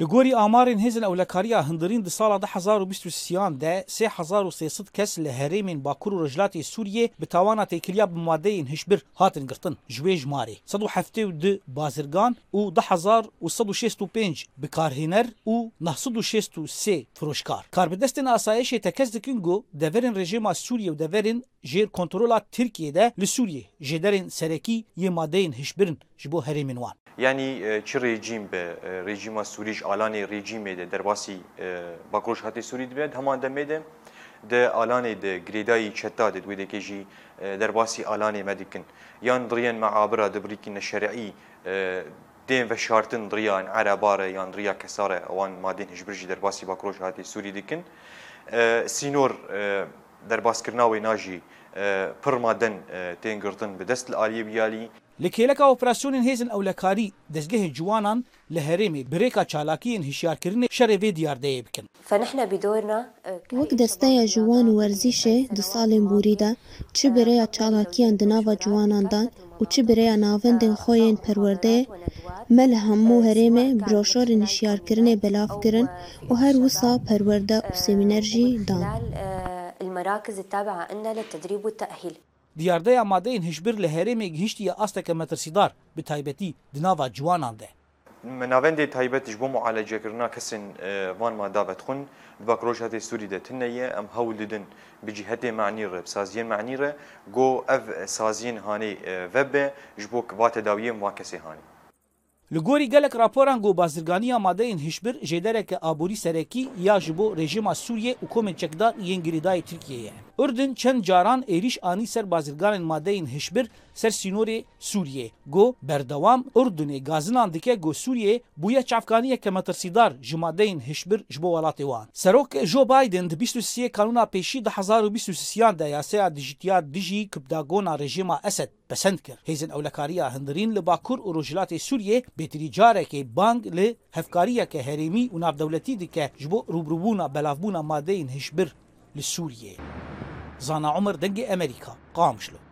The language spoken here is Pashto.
Li gorî amarên hêzên ewlekariya hindirîn di sala 2023 de 3300 kes li herêmên Bakur û Rojlatê Sûriyê bi tawana têkiliya bi madeyên hişbir hatin girtin ji wê jimarê 172 bazirgan û 165 bikarhêner û 963 firoşkar. Karbidestên asayişê tekez dikin got deverên rejima Sûriye û deverên جير كنترولا تركيا لسوريا جدرين سركي يمادين هشبرن جبو هرمين وان یعنی چه رژیم به رژیم سوریش آلان رژیم ده در باسی باکروش هاتی سوری ده همان دمه ده ده آلان ده گریدای چتا ده دویده که جی در باسی آلان مدکن یان دریان معابره دبریکن شرعی دین و شارتن دریان عرباره یان دریا کساره وان مادین هجبرجی در باسی باکروش هاتی سوری دکن سینور دەرباسکردناوەی ناژی پڕمادەن تێنگرتن بە دەست لە ئالیە بیالی لە کێلەکە ئۆپراسسیۆنین هێزن ئەولەکاری دەستگەهی جوانان لە هەرێمی برێکا چالاکیین هشیارکردنی شەرێوێ دیاردەیە بکەن فەنحە بیدۆرنا وەک دەستەیە جوان و وەرزیشێ دو ساڵێن بوریدا چ برەیە چالاکیان دناوە جواناندان و چ برەیە ناوەندین خۆیان پەروەردەیە مە لە هەموو هەرێمێ برۆشۆری نشیارکردنێ بەلافکردن و هەر وسا پەروەەردە و سێمینەرژی دان. المراكز التابعة لنا للتدريب والتأهيل دیاردەیە مادەین هشبر لە هەرێمێک هیشتیە ئاستەکە مەترسیدار بتایبەتی دناوا جوانان دێ. مناوەندی تایبەتش بۆ معالەجێکردنا کەسن اه، وان مادابەت خون بەکڕۆژ هەتێ سووری دەتنەیە ئەم هەول دن بجی هەتێ معنیڕێ سازیین معنیرە گۆ ئەف سازیین هانەی اه، وەبێ ژ بۆ کباتە داویە وا کەسی هانی. Li gorî gelek raporan ku bazirganiya madeyên hişbir ji dereke aborî serekî ya ji bo rejima Sûriye û komên çekdar yên girîdayê Tirkiyeyê ye. Irdin çend caran êriş anî ser bazirganên madeyên hişbir ser sînorê Sûriye. Go berdewam Irdunê gazinan dike go Sûriye bûye çavkaniye kemetirsîdar ji madeyên hişbir ji bo welatê wan. Serok e Joe Biden di 23 kanûna pêşî 2023 de yasaya dijîtiya dijî kibdagona rejima Esed پسند کرد هیزن ئەولەکاریە هەندرین لە باکوور و ڕۆژلاتی سووریێ بێتری جارێکی بانگ لە هەفکاریەکە هەرێمی و نابدەولەتی دیکە ji بۆ ڕوبروبوونا بەلاوبوونا مادەین هشبر لە سووریێ. زانا عمر دەنگی ئەمریکا قامشلو